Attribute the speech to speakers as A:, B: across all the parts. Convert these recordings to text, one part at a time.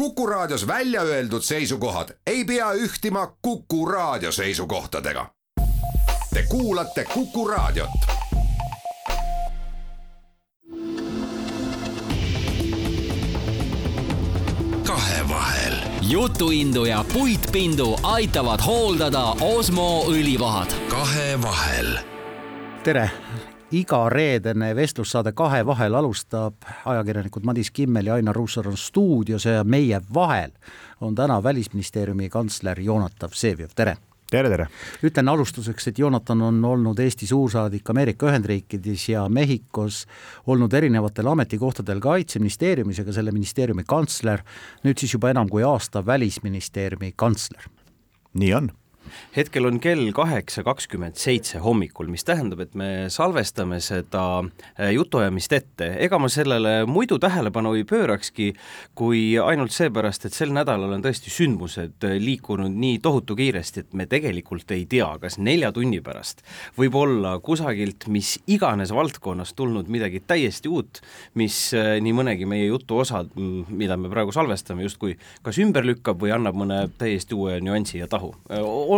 A: Kuku Raadios välja öeldud seisukohad ei pea ühtima Kuku Raadio seisukohtadega. Te kuulate Kuku Raadiot.
B: kahevahel.
C: jutuindu ja puitpindu aitavad hooldada Osmo õlivahad.
B: kahevahel.
D: tere, iga reedene vestlussaade Kahevahel alustab ajakirjanikud Madis Kimmel ja Ainar Ruussaar on stuudios ja meie vahel on täna Välisministeeriumi kantsler Jonatan Vseviov, tere!
E: tere, tere!
D: ütlen alustuseks, et Jonatan on olnud Eesti suursaadik Ameerika Ühendriikides ja Mehhikos, olnud erinevatel ametikohtadel Kaitseministeeriumis ja ka selle ministeeriumi kantsler, nüüd siis juba enam kui aasta Välisministeeriumi kantsler.
E: nii on
F: hetkel on kell kaheksa kakskümmend seitse hommikul, mis tähendab, et me salvestame seda äh, jutuajamist ette. ega ma sellele muidu tähelepanu ei pöörakski, kui ainult seepärast, et sel nädalal on tõesti sündmused äh, liikunud nii tohutu kiiresti, et me tegelikult ei tea, kas nelja tunni pärast võib olla kusagilt mis iganes valdkonnast tulnud midagi täiesti uut, mis äh, nii mõnegi meie jutu osa, mida me praegu salvestame, justkui kas ümber lükkab või annab mõne täiesti uue nüansi ja tahu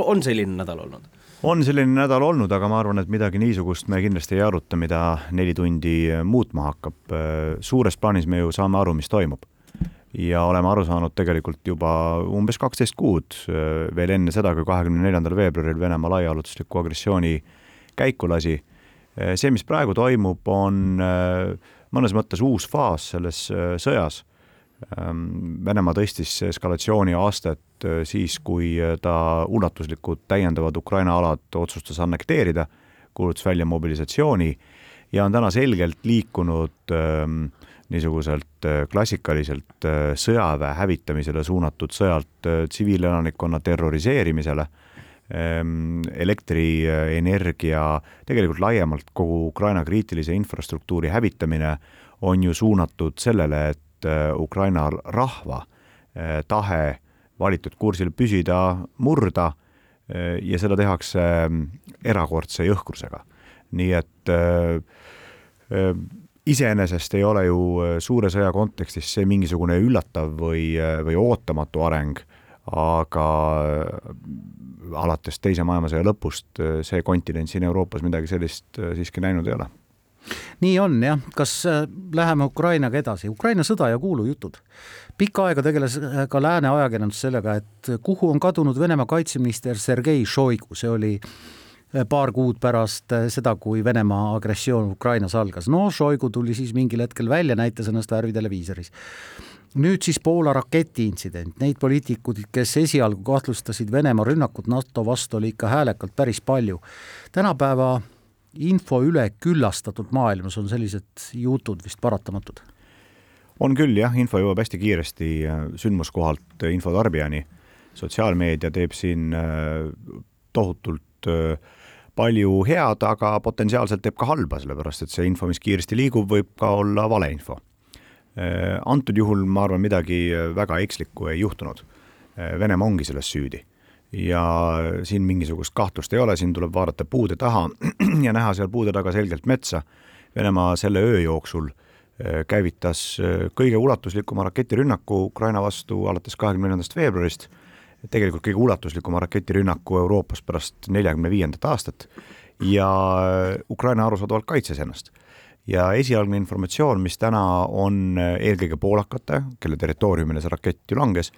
F: on selline nädal olnud?
E: on selline nädal olnud, aga ma arvan, et midagi niisugust me kindlasti ei aruta, mida neli tundi muutma hakkab. suures plaanis me ju saame aru, mis toimub. ja oleme aru saanud tegelikult juba umbes kaksteist kuud, veel enne seda, kui kahekümne neljandal veebruaril Venemaa laiaulatusliku agressiooni käiku lasi. see, mis praegu toimub, on mõnes mõttes uus faas selles sõjas Ehm, Venemaa tõstis eskalatsiooni astet äh, siis, kui äh, ta ulatuslikud täiendavad Ukraina alad otsustas annekteerida, kuulutas välja mobilisatsiooni ja on täna selgelt liikunud ähm, niisuguselt äh, klassikaliselt sõjaväe hävitamisele suunatud sõjalt tsiviilelanikkonna terroriseerimisele, ehm, elektrienergia, tegelikult laiemalt kogu Ukraina kriitilise infrastruktuuri hävitamine on ju suunatud sellele, et et äh, Ukraina rahva äh, tahe valitud kursil püsida, murda äh, ja seda tehakse mm, erakordse jõhkrusega. nii et iseenesest ei ole ju suure sõja kontekstis see mingisugune üllatav või, või ootamatu areng, aga alates Teise maailmasõja lõpust see kontinent siin Euroopas midagi sellist siiski näinud ei ole
D: nii on jah, kas äh, läheme Ukrainaga edasi, Ukraina sõda ja kuulujutud. pikka aega tegeles äh, ka lääne ajakirjandus sellega, et kuhu on kadunud Venemaa kaitseminister Sergei Šoigu, see oli äh, paar kuud pärast seda, kui Venemaa agressioon Ukrainas algas. no Šoigu tuli siis mingil hetkel välja, näitas ennast värviteleviisoris nüüd siis Poola raketiintsident, neid poliitikuid, kes esialgu kahtlustasid Venemaa rünnakut NATO vastu, oli ikka häälekalt päris palju. tänapäeva info üleküllastatud maailmas on sellised jutud vist paratamatud?
E: on küll jah, info jõuab hästi kiiresti äh, sündmuskohalt äh, infotarbijani. sotsiaalmeedia teeb siin äh, tohutult palju head, aga potentsiaalselt teeb ka halba, sellepärast et see info, mis kiiresti liigub, võib ka olla valeinfo. antud juhul ma arvan, midagi väga ekslikku ei juhtunud. Venemaa ongi selles süüdi ja siin mingisugust kahtlust ei ole, siin tuleb vaadata puude taha ja näha seal puude taga selgelt metsa. Venemaa selle öö jooksul äh, käivitas äh, kõige ulatuslikuma raketirünnaku Ukraina vastu alates kahekümne neljandast veebruarist, tegelikult kõige ulatuslikuma raketirünnaku Euroopas pärast neljakümne viiendat aastat. Ja äh, Ukraina arusaadavalt kaitses ennast. Ja esialgne informatsioon, mis täna on eelkõige poolakate, kelle territooriumile see rakett ju langes,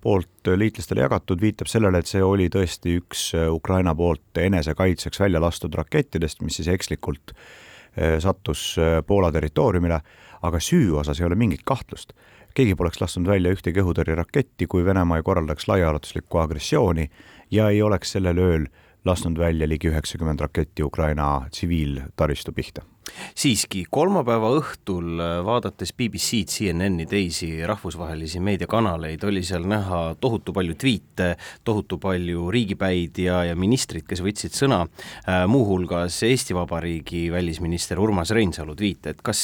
E: poolt liitlastele jagatud, viitab sellele, et see oli tõesti üks eh, Ukraina poolt enesekaitseks välja lastud rakettidest, mis siis ekslikult eh, sattus Poola territooriumile, aga süü osas ei ole mingit kahtlust. keegi poleks lasknud välja ühtegi õhutõrjeraketti, kui Venemaa ei korraldaks laiaulatuslikku agressiooni ja ei oleks sellel ööl lasknud välja ligi üheksakümmend raketti Ukraina tsiviiltaristu pihta
F: siiski, kolmapäeva õhtul äh, vaadates BBC-d, CNN-i, teisi rahvusvahelisi meediakanaleid, oli seal näha tohutu palju tweet'e, tohutu palju riigipäid ja, ja ministrid, kes võtsid sõna äh,, muuhulgas Eesti Vabariigi välisminister Urmas Reinsalu tweet'e, et kas,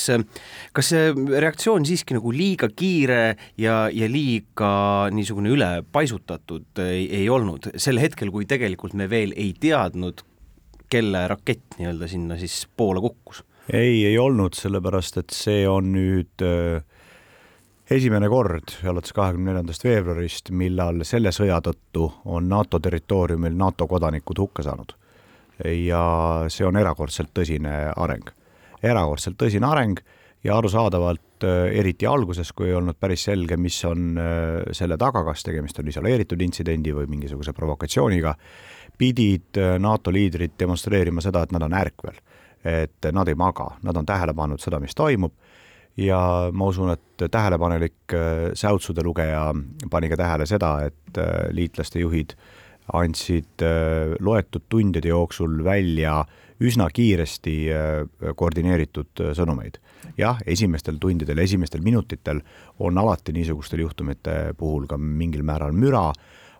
F: kas see reaktsioon siiski nagu liiga kiire ja, ja liiga niisugune ülepaisutatud ei, ei olnud, sel hetkel, kui tegelikult me veel ei teadnud, kelle rakett nii-öelda sinna siis Poola kukkus?
E: Ei, ei olnud, sellepärast et see on nüüd äh, esimene kord alates kahekümne neljandast veebruarist, millal selle sõja tõttu on NATO territooriumil NATO kodanikud hukka saanud. ja see on erakordselt tõsine areng. erakordselt tõsine areng ja arusaadavalt eriti alguses, kui ei olnud päris selge, mis on selle taga, kas tegemist on isoleeritud intsidendi või mingisuguse provokatsiooniga, pidid NATO liidrid demonstreerima seda, et nad on ärkvel. Et nad ei maga, nad on tähele pannud seda, mis toimub ja ma usun, et tähelepanelik äh, säutsude lugeja pani ka tähele seda, et äh, liitlaste juhid andsid äh, loetud tundide jooksul välja üsna kiiresti koordineeritud sõnumeid. jah, esimestel tundidel, esimestel minutitel on alati niisugustel juhtumite puhul ka mingil määral müra,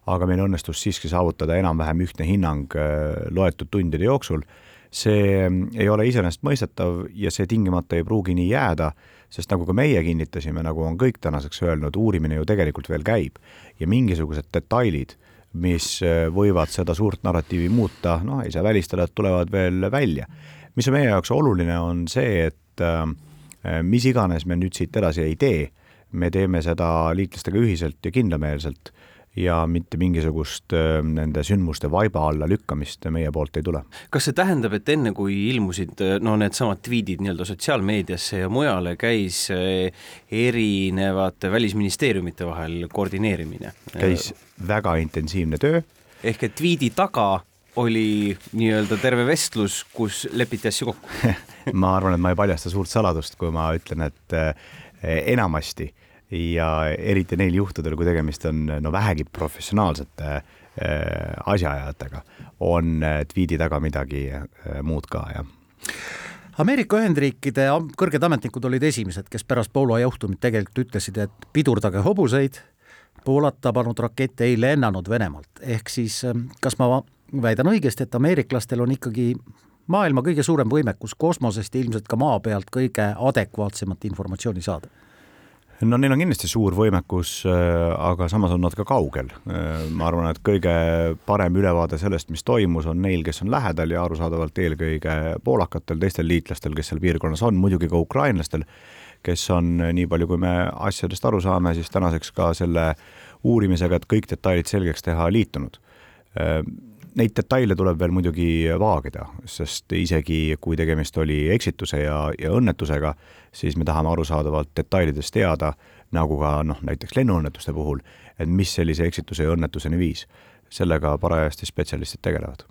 E: aga meil õnnestus siiski saavutada enam-vähem ühtne hinnang loetud tundide jooksul. See ei ole iseenesestmõistetav ja see tingimata ei pruugi nii jääda sest nagu ka meie kinnitasime, nagu on kõik tänaseks öelnud, uurimine ju tegelikult veel käib ja mingisugused detailid, mis äh, võivad seda suurt narratiivi muuta, noh, ei saa välistada, et tulevad veel välja. mis on meie jaoks oluline, on see, et äh, mis iganes me nüüd siit edasi ei tee, me teeme seda liitlastega ühiselt ja kindlameelselt ja mitte mingisugust äh, nende sündmuste vaiba alla lükkamist meie poolt ei tule.
F: kas see tähendab, et enne, kui ilmusid äh, no needsamad tweetid nii-öelda sotsiaalmeediasse ja mujale, käis äh, erinevate välisministeeriumite vahel koordineerimine?
E: käis väga intensiivne töö.
F: ehk et tweet'i taga oli nii-öelda terve vestlus, kus lepiti asju kokku
E: ma arvan, et ma ei paljasta suurt saladust, kui ma ütlen, et enamasti ja eriti neil juhtudel, kui tegemist on no vähegi professionaalsete äh, asjaajajatega, on äh, tweet'i taga midagi äh, muud ka, jah.
D: Ameerika Ühendriikide kõrged ametnikud olid esimesed, kes pärast Poola juhtumit tegelikult ütlesid, et pidurdage hobuseid, Poolat tabanud rakett ei lennanud Venemaalt, ehk siis kas ma väidan õigesti, et ameeriklastel on ikkagi maailma kõige suurem võimekus kosmosest ja ilmselt ka maa pealt kõige adekvaatsemat informatsiooni saada?
E: No neil on kindlasti suur võimekus, äh, aga samas on nad ka kaugel. Äh, ma arvan, et kõige parem ülevaade sellest, mis toimus, on neil, kes on lähedal ja arusaadavalt eelkõige poolakatel, teistel liitlastel, kes seal piirkonnas on, muidugi ka ukrainlastel, kes on, nii palju kui me asjadest aru saame, siis tänaseks ka selle uurimisega, et kõik detailid selgeks teha, liitunud äh, neid detaile tuleb veel muidugi vaagida, sest isegi kui tegemist oli eksituse ja, ja õnnetusega, siis me tahame arusaadavalt detailides teada, nagu ka noh, näiteks lennuõnnetuste puhul, et mis sellise eksituse ja õnnetuseni viis. sellega parajasti spetsialistid tegelevad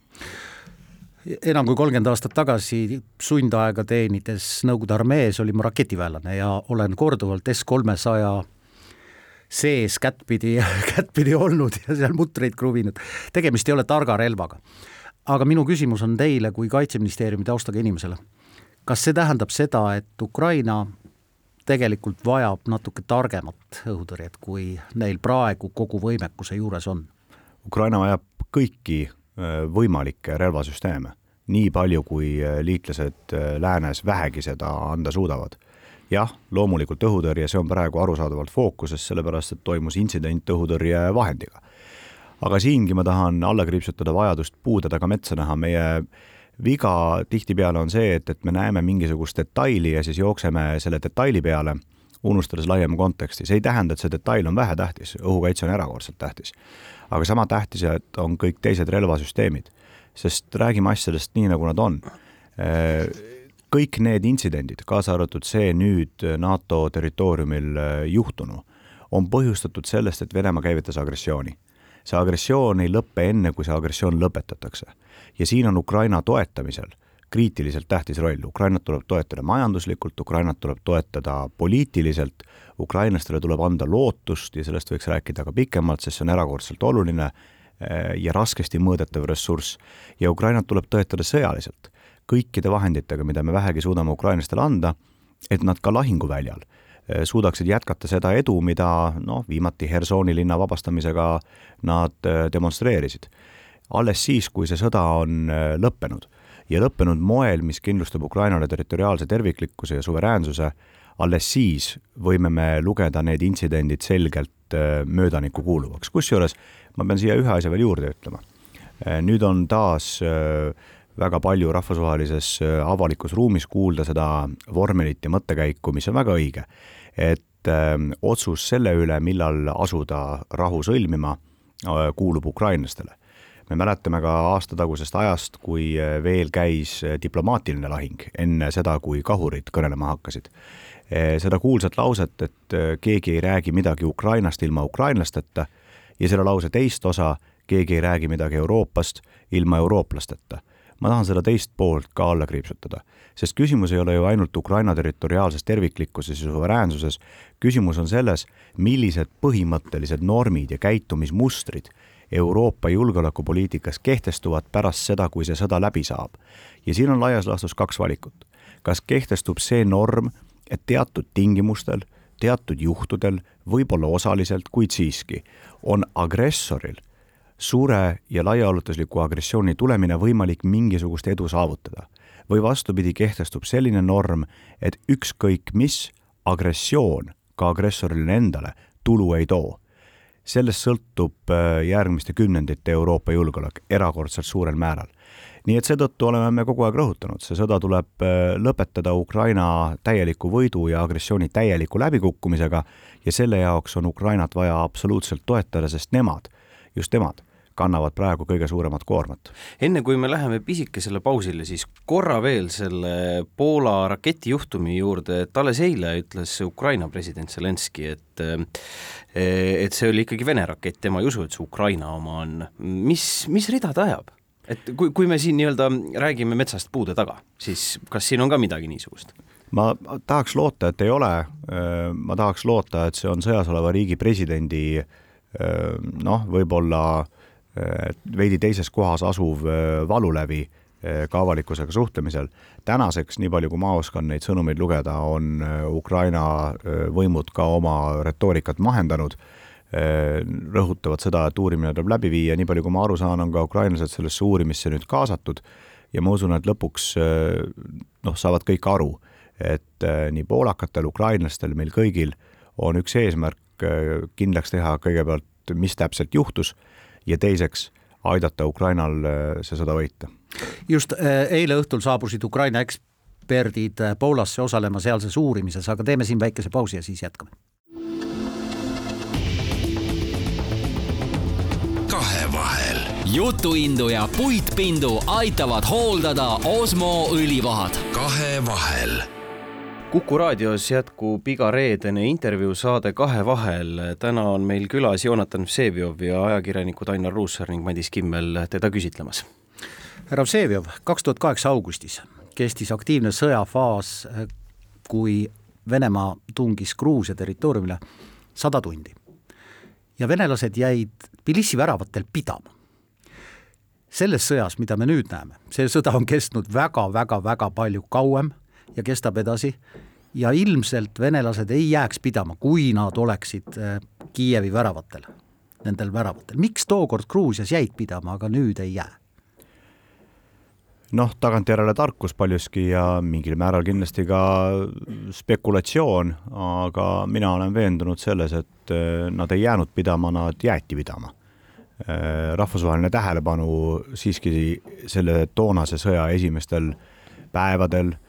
D: enam kui kolmkümmend aastat tagasi sundaega teenides Nõukogude armees olin ma raketiväelane ja olen korduvalt S kolmesaja sees kättpidi, kättpidi olnud ja seal mutreid kruvinud. tegemist ei ole targa relvaga. aga minu küsimus on teile kui Kaitseministeeriumi taustaga inimesele. kas see tähendab seda, et Ukraina tegelikult vajab natuke targemat õhutõrjet, kui neil praegu kogu võimekuse juures on?
E: Ukraina vajab kõiki äh, võimalikke relvasüsteeme, nii palju, kui äh, liitlased äh, läänes vähegi seda anda suudavad jah, loomulikult õhutõrje, see on praegu arusaadavalt fookuses, sellepärast et toimus intsident õhutõrjevahendiga. aga siingi ma tahan alla kriipsutada vajadust puude taga metsa näha, meie viga tihtipeale on see, et, et me näeme mingisugust detaili ja siis jookseme selle detaili peale, unustades laiema konteksti, see ei tähenda, et see detail on vähetähtis, õhukaitse on erakordselt tähtis. aga sama tähtis on kõik teised relvasüsteemid, sest räägime asjadest nii, nagu nad on kõik need intsidendid, kaasa arvatud see nüüd NATO territooriumil äh, juhtunu, on põhjustatud sellest, et Venemaa käivitas agressiooni. see agressioon ei lõppe enne, kui see agressioon lõpetatakse. ja siin on Ukraina toetamisel kriitiliselt tähtis roll, Ukrainat tuleb toetada majanduslikult, Ukrainat tuleb toetada poliitiliselt, ukrainlastele tuleb anda lootust ja sellest võiks rääkida ka pikemalt, sest see on erakordselt oluline äh, ja raskesti mõõdetav ressurss. ja Ukrainat tuleb toetada sõjaliselt kõikide vahenditega, mida me vähegi suudame ukrainlastele anda, et nad ka lahinguväljal eh, suudaksid jätkata seda edu, mida noh, viimati Hersoni linna vabastamisega nad eh, demonstreerisid. alles siis, kui see sõda on eh, lõppenud ja lõppenud moel, mis kindlustab Ukrainale territoriaalse terviklikkuse ja suveräänsuse, alles siis võime me lugeda need intsidendid selgelt möödanikku kuuluvaks, kusjuures ma pean siia ühe asja veel juurde ütlema. nüüd on taas äh, väga palju rahvusvahelises äh, avalikus ruumis kuulda seda vormelit ja mõttekäiku, mis on väga õige. et ähm, otsus selle üle, millal asuda rahu sõlmima, äh, kuulub ukrainlastele. me mäletame ka aastatagusest ajast, kui äh, veel käis diplomaatiline lahing enne seda, kui kahurid kõnelema hakkasid. seda kuulsat lauset, et keegi ei räägi midagi Ukrainast ilma ukrainlasteta ja selle lause teist osa, keegi ei räägi midagi Euroopast ilma eurooplasteta ma tahan seda teist poolt ka alla kriipsutada, sest küsimus ei ole ju ainult Ukraina territoriaalses terviklikkuses ja suveräänsuses, küsimus on selles, millised põhimõttelised normid ja käitumismustrid Euroopa julgeolekupoliitikas kehtestuvad pärast seda, kui see sõda läbi saab. ja siin on laias laastus kaks valikut. kas kehtestub see norm, et teatud tingimustel, teatud juhtudel, võib-olla osaliselt, kuid siiski, on agressoril suure ja laiaulatusliku agressiooni tulemine võimalik mingisugust edu saavutada. või vastupidi, kehtestub selline norm, et ükskõik mis agressioon ka agressorile endale tulu ei too. sellest sõltub äh, järgmiste kümnendite Euroopa julgeolek erakordselt suurel määral. nii et seetõttu oleme me kogu aeg rõhutanud, see sõda tuleb äh, lõpetada Ukraina täieliku võidu ja agressiooni täieliku läbikukkumisega ja selle jaoks on Ukrainat vaja absoluutselt toetada, sest nemad, just nemad kannavad praegu kõige suuremat koormat.
F: enne kui me läheme pisikesele pausile, siis korra veel selle Poola raketijuhtumi juurde, et alles eile ütles Ukraina president Zelenskõi, et et see oli ikkagi Vene rakett, tema ei usu, et see Ukraina oma on. mis, mis rida ta ajab? et kui, kui me siin nii-öelda räägime metsast puude taga, siis kas siin on ka midagi niisugust?
E: ma tahaks loota, et ei ole, ma tahaks loota, et see on sõjas oleva riigi presidendi noh, võib-olla äh, veidi teises kohas asuv äh, valulävi äh, ka avalikkusega suhtlemisel. tänaseks, nii palju kui ma oskan neid sõnumeid lugeda, on äh, Ukraina võimud ka oma retoorikat mahendanud, rõhutavad seda, et uurimine tuleb läbi viia, nii palju kui ma aru saan, on ka ukrainlased sellesse uurimisse nüüd kaasatud ja ma usun, et lõpuks noh, saavad kõik aru, et nii poolakatel, ukrainlastel, meil kõigil on üks eesmärk kindlaks teha kõigepealt, mis täpselt juhtus ja teiseks aidata Ukrainal äh, see sõda võita.
D: just äh, eile õhtul saabusid Ukraina eksperdid äh, Poolasse osalema sealses uurimises, aga teeme siin väikese pausi ja siis jätkame.
B: kahevahel.
C: jutuindu ja puitpindu aitavad hooldada Osmo õlivahad.
B: kahevahel
F: kuku raadios jätkub igareedene intervjuusaade Kahe vahel. täna on meil külas Joonatan Vsevjov ja ajakirjanikud Ainar Ruussaar ning Madis Kimmel teda küsitlemas.
D: härra Vsevjov, kaks tuhat kaheksa augustis kestis aktiivne sõjafaas, kui Venemaa tungis Gruusia territooriumile sada tundi. ja venelased jäid Tbilisi väravatel pidama selles sõjas, mida me nüüd näeme, see sõda on kestnud väga-väga-väga palju kauem ja kestab edasi ja ilmselt venelased ei jääks pidama, kui nad oleksid äh, Kiievi väravatel, nendel väravatel. miks tookord Gruusias jäid pidama, aga nüüd ei jää?
E: noh, tagantjärele tarkus paljuski ja mingil määral kindlasti ka spekulatsioon, aga mina olen veendunud selles, et äh, nad ei jäänud pidama, nad jäeti pidama. Äh, rahvusvaheline tähelepanu siiski selle toonase sõja esimestel päevadel Äh,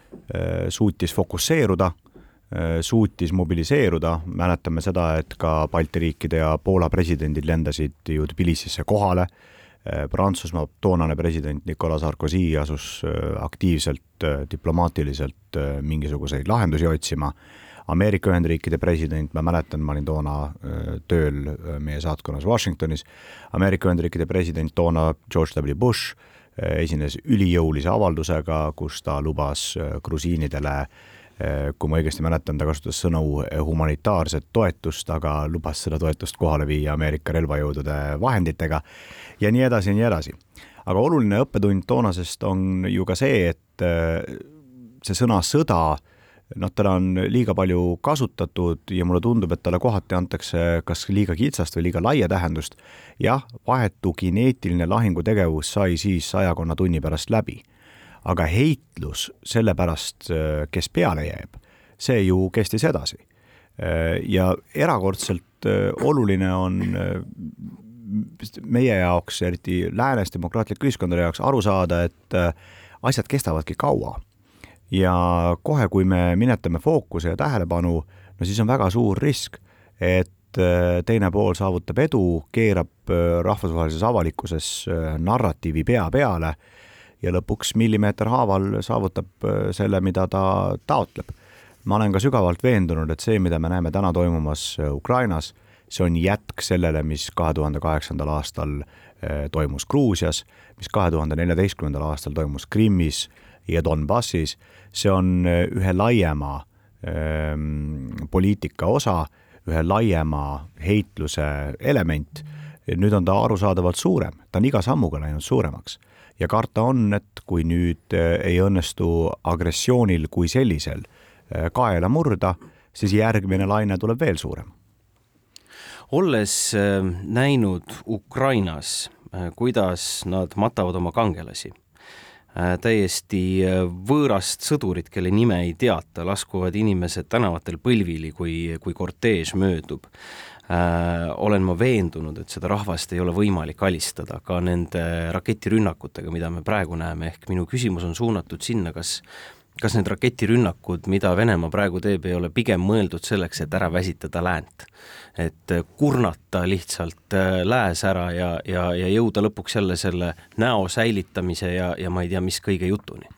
E: suutis fokusseeruda, äh, suutis mobiliseeruda, mäletame seda, et ka Balti riikide ja Poola presidendid lendasid ju Tbilisisse kohale, äh, Prantsusmaa toonane president Nicolas Sarkozy asus aktiivselt diplomaatiliselt mingisuguseid lahendusi otsima, Ameerika Ühendriikide president, ma mäletan, ma olin toona tööl meie saatkonnas Washingtonis, Ameerika Ühendriikide president toona George W. Bush. Äh, esines ülijõulise avaldusega, kus ta lubas äh, grusiinidele äh, kui ma õigesti mäletan, ta kasutas sõnu humanitaarset toetust, aga lubas seda toetust kohale viia Ameerika relvajõudude vahenditega ja nii edasi ja nii edasi. aga oluline õppetund toonasest on ju ka see, et see sõna sõda noh, teda on liiga palju kasutatud ja mulle tundub, et talle kohati antakse kas liiga kitsast või liiga laia tähendust. jah, vahetu kineetiline lahingutegevus sai siis sajakonna tunni pärast läbi. aga heitlus selle pärast, kes peale jääb, see ju kestis edasi. ja erakordselt oluline on meie jaoks, eriti läänes demokraatlike ühiskondade jaoks aru saada, et asjad kestavadki kaua ja kohe, kui me minetame fookuse ja tähelepanu no siis on väga suur risk, et teine pool saavutab edu, keerab rahvusvahelises avalikkuses narratiivi pea peale ja lõpuks millimeeter haaval saavutab selle, mida ta taotleb. Ma olen ka sügavalt veendunud, et see, mida me näeme täna toimumas äh, Ukrainas, see on jätk sellele, mis kahe tuhande kaheksandal aastal äh, toimus Gruusias, mis kahe tuhande neljateistkümnendal aastal toimus Krimmis ja Donbassis, see on äh, ühe laiema ähm, poliitika osa, ühe laiema heitluse element. nüüd on ta arusaadavalt suurem, ta on iga sammuga läinud suuremaks ja karta on, et kui nüüd ei õnnestu agressioonil kui sellisel Äh, kaela murda, siis järgmine laine tuleb veel suurem.
F: olles äh, näinud Ukrainas, äh, kuidas nad matavad oma kangelasi, täiesti võõrast sõdurit, kelle nime ei teata, laskuvad inimesed tänavatel põlvili, kui, kui korteež möödub. Äh,, olen ma veendunud, et seda rahvast ei ole võimalik alistada ka nende raketirünnakutega, mida me praegu näeme, ehk minu küsimus on suunatud sinna, kas kas need raketirünnakud, mida Venemaa praegu teeb, ei ole pigem mõeldud selleks, et ära väsitada läänt? et kurnata lihtsalt äh, lääs ära ja, ja, ja jõuda lõpuks jälle selle näo säilitamise ja, ja ma ei tea, mis kõige jutuni?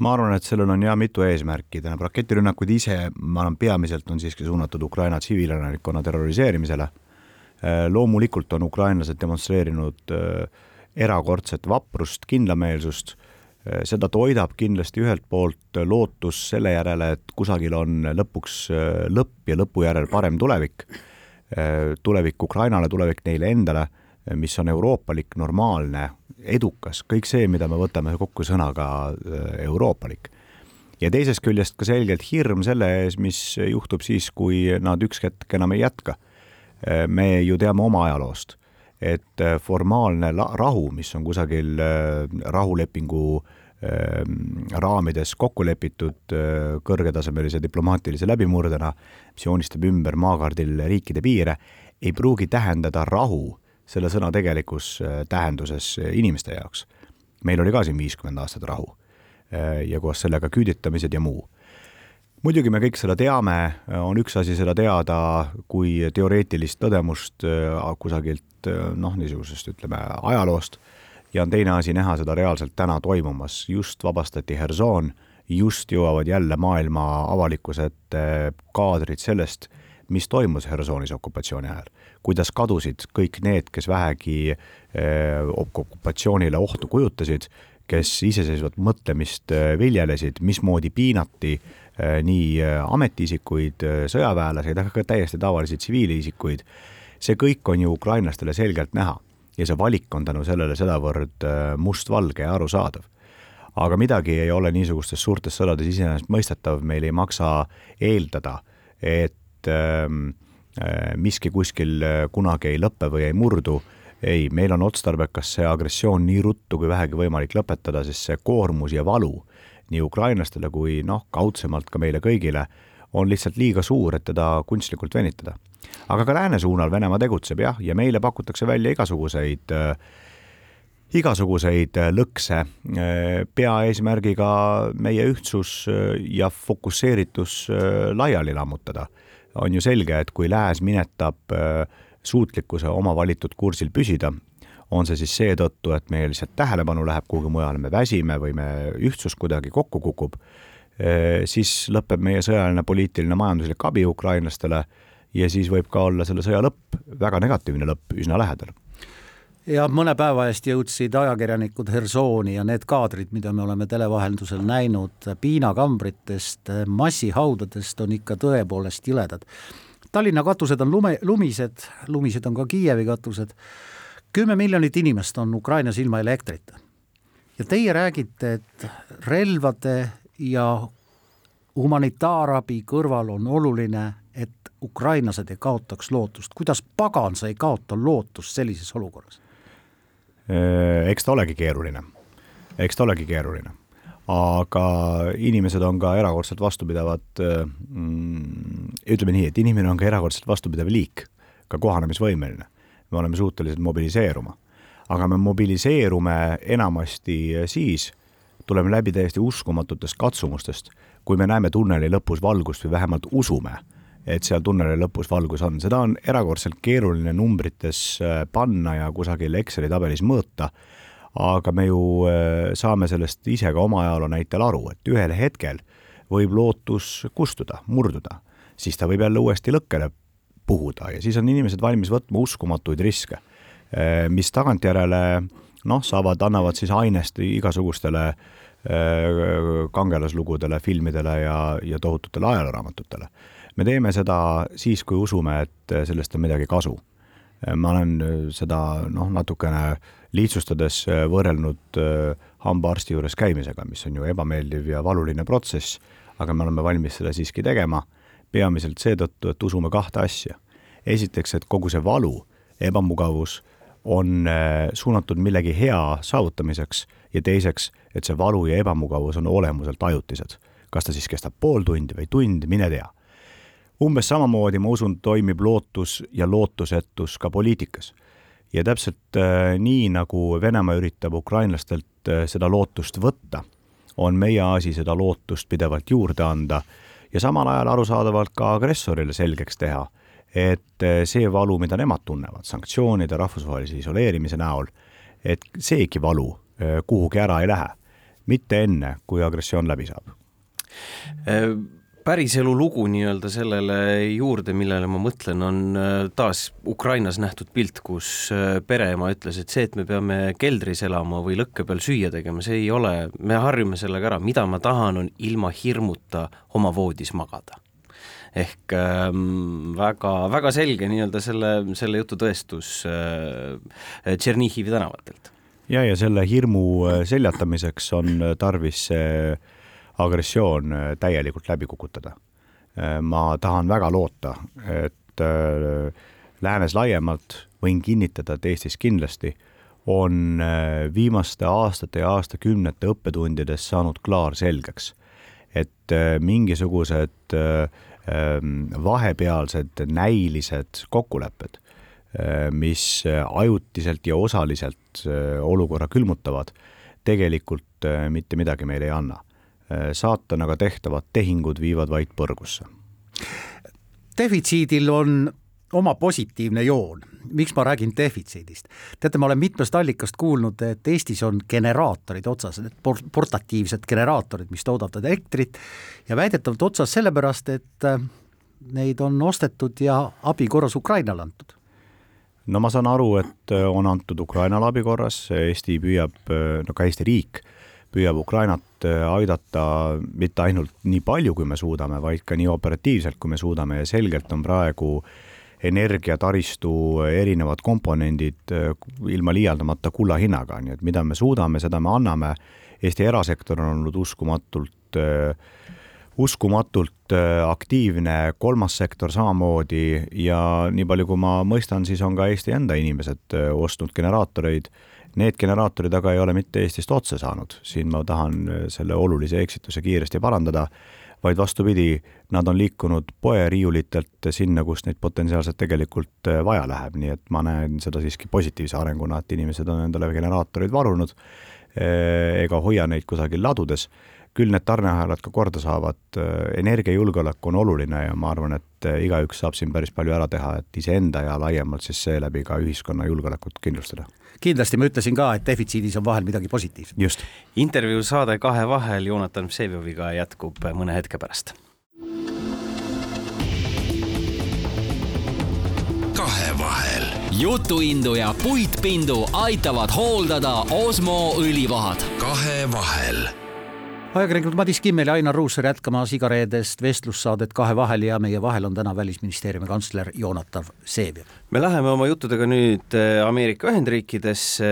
E: ma arvan, et sellel on ja mitu eesmärki, tähendab raketirünnakud ise, ma arvan, peamiselt on siiski suunatud Ukraina tsiviilelanikkonna terroriseerimisele. Äh, loomulikult on ukrainlased demonstreerinud äh, erakordset vaprust, kindlameelsust seda toidab kindlasti ühelt poolt lootus selle järele, et kusagil on lõpuks äh, lõpp ja lõpu järel parem tulevik. Äh, tulevik Ukrainale, tulevik neile endale, mis on euroopalik, normaalne, edukas, kõik see, mida me võtame kokku sõnaga euroopalik. ja teisest küljest ka selgelt hirm selle ees, mis juhtub siis, kui nad üks hetk enam ei jätka. me ju teame oma ajaloost et äh, formaalne rahu, mis on kusagil äh, rahulepingu ähm, raamides kokku lepitud äh, kõrgetasemelise diplomaatilise läbimurdena, mis joonistab ümber maakaardil riikide piire, ei pruugi tähendada rahu selle sõna tegelikus tähenduses inimeste jaoks. meil oli ka siin viiskümmend aastat rahu ja koos sellega küüditamised ja muu muidugi me kõik seda teame, on üks asi seda teada kui teoreetilist tõdemust äh, kusagilt äh, noh, niisugusest ütleme ajaloost ja on teine asi näha seda reaalselt täna toimumas, just vabastati Herson, just jõuavad jälle maailma avalikkuse ette kaadrid sellest, mis toimus Hersonis okupatsiooni ajal, kuidas kadusid kõik need, kes vähegi eh, okupatsioonile ohtu kujutasid, kes iseseisvat mõtlemist viljelesid, mismoodi piinati Äh, nii äh, ametiisikuid, äh, sõjaväelasi, aga ka täiesti tavalisi tsiviilisikuid. see kõik on ju ukrainlastele selgelt näha ja see valik on tänu sellele sedavõrd mustvalge ja arusaadav. aga midagi ei ole niisugustes suurtes sõdades iseenesestmõistetav, meil ei maksa eeldada, et ähm, miski kuskil kunagi ei lõpe või ei murdu ei, meil on otstarbekas see agressioon nii ruttu kui vähegi võimalik lõpetada, sest see koormus ja valu nii ukrainlastele kui noh, kaudsemalt ka meile kõigile, on lihtsalt liiga suur, et teda kunstlikult venitada. aga ka lääne suunal Venemaa tegutseb jah, ja meile pakutakse välja igasuguseid äh, igasuguseid äh, lõkse äh, peaeesmärgiga meie ühtsus äh, ja fokusseeritus laiali lammutada. on ju selge, et kui lääs minetab suutlikkuse oma valitud kursil püsida, on see siis seetõttu, et meie lihtsalt tähelepanu läheb kuhugi mujale, me väsime või me ühtsus kuidagi kokku kukub, eh, siis lõpeb meie sõjaline, poliitiline, majanduslik abi ukrainlastele ja siis võib ka olla selle sõja lõpp, väga negatiivne lõpp, üsna lähedal
D: ja mõne päeva eest jõudsid ajakirjanikud Hersoni ja need kaadrid, mida me oleme televahendusel näinud piinakambritest, massihaudadest, on ikka tõepoolest jiledad. Tallinna katused on lume, lumised, lumised on ka Kiievi katused kümme miljonit inimest on Ukrainas ilma elektrita. ja teie räägite, et relvade ja humanitaarabi kõrval on oluline, et ukrainlased ei kaotaks lootust. kuidas pagan sa ei kaota lootust sellises olukorras?
E: Äh, eks ta olegi keeruline, eks ta olegi keeruline, aga inimesed on ka erakordselt vastupidavad äh, mm,. ütleme nii, et inimene on ka erakordselt vastupidav liik, ka kohanemisvõimeline me oleme suutelised mobiliseeruma. aga me mobiliseerume enamasti siis, tuleme läbi täiesti uskumatutest katsumustest, kui me näeme tunneli lõpus valgust või vähemalt usume, et seal tunneli lõpus valgus on, seda on erakordselt keeruline numbrites äh, panna ja kusagil Exceli tabelis mõõta, aga me ju äh, saame sellest ise ka oma ajaloo näitel aru, et ühel hetkel võib lootus kustuda, murduda, siis ta võib jälle uuesti lõkkele puhuda ja siis on inimesed valmis võtma uskumatuid riske, äh, mis tagantjärele noh, saavad, annavad siis ainest igasugustele kangelaslugudele, filmidele ja, ja tohututele ajalooraamatutele me teeme seda siis, kui usume, et sellest on midagi kasu. ma olen seda noh, natukene lihtsustades võrrelnud hambaarsti juures käimisega, mis on ju ebameeldiv ja valuline protsess, aga me oleme valmis seda siiski tegema, peamiselt seetõttu, et usume kahte asja. esiteks, et kogu see valu, ebamugavus on äh, suunatud millegi hea saavutamiseks ja teiseks, et see valu ja ebamugavus on olemuselt ajutised. kas ta siis kestab pool tundi või tund, mine tea umbes samamoodi, ma usun, toimib lootus ja lootusetus ka poliitikas. ja täpselt äh, nii, nagu Venemaa üritab ukrainlastelt äh, seda lootust võtta, on meie asi seda lootust pidevalt juurde anda ja samal ajal arusaadavalt ka agressorile selgeks teha, et äh, see valu, mida nemad tunnevad sanktsioonide, rahvusvahelise isoleerimise näol, et seegi valu äh, kuhugi ära ei lähe, mitte enne, kui agressioon läbi saab.
F: Äh päriselu lugu nii-öelda sellele juurde, millele ma mõtlen, on äh, taas Ukrainas nähtud pilt, kus äh, pereema ütles, et see, et me peame keldris elama või lõkke peal süüa tegema, see ei ole, me harjume sellega ära, mida ma tahan, on ilma hirmuta oma voodis magada ehk ähm, väga, väga selge nii-öelda selle, selle jutu tõestus äh, Tšernihivi tänavatelt.
E: ja, ja selle hirmu seljatamiseks on tarvis see agressioon äh, täielikult läbi kukutada. Äh, ma tahan väga loota, et äh, läänes laiemalt võin kinnitada, et Eestis kindlasti on viimaste aastate ja aastakümnete õppetundides saanud klaarselgeks, et mingisugused ähm, vahepealsed näilised kokkulepped, mis ajutiselt ja osaliselt olukorra külmutavad, tegelikult mitte midagi meile ei anna saatanaga tehtavad tehingud viivad vaid põrgusse.
D: defitsiidil on oma positiivne joon, miks ma räägin defitsiidist? teate, ma olen mitmest allikast kuulnud, et Eestis on generaatorid otsas, need portatiivsed generaatorid, mis toodavad elektrit ja väidetavalt otsas sellepärast, et äh, neid on ostetud ja abi korras Ukrainale antud
E: no ma saan aru, et äh, on antud Ukrainale abi korras, Eesti püüab, no ka Eesti riik püüab Ukrainat äh, aidata mitte ainult nii palju, kui me suudame, vaid ka nii operatiivselt, kui me suudame. Ja selgelt on praegu energiataristu erinevad komponendid äh, ilma liialdamata kulla hinnaga, nii et mida me suudame, seda me anname. Eesti erasektor on olnud uskumatult äh, uskumatult aktiivne, kolmas sektor samamoodi. Ja nii palju, kui ma mõistan, siis on ka Eesti enda inimesed ostnud generaatoreid Need generaatorid aga ei ole mitte Eestist otse saanud, siin ma tahan äh, selle olulise eksituse kiiresti parandada, vaid vastupidi, nad on liikunud poeriiulitelt sinna, kus neid potentsiaalselt tegelikult äh, vaja läheb, nii et ma näen seda siiski positiivse arenguna, et inimesed on endale generaatoreid varunud äh, ega hoia neid kusagil ladudes. Küll need tarneahelad ka korda saavad, energiajulgeolek on oluline ja ma arvan, et igaüks saab siin päris palju ära teha, et iseenda ja laiemalt siis seeläbi ka ühiskonna julgeolekut kindlustada
D: kindlasti ma ütlesin ka, et defitsiidis on vahel midagi positiivset.
E: just.
F: intervjuu saade Kahe vahel Joonatan Vsevijoviga jätkub mõne hetke pärast.
B: kahevahel.
C: jutuindu ja puitpindu aitavad hooldada Osmo õlivahad.
B: kahevahel
D: ajakirjanikud Madis Kimmel ja Ainar Ruussaar jätkamas igareedest vestlussaadet Kahe vahel ja meie vahel on täna Välisministeeriumi kantsler Joonatan Vseviov
F: me läheme oma juttudega nüüd äh, Ameerika Ühendriikidesse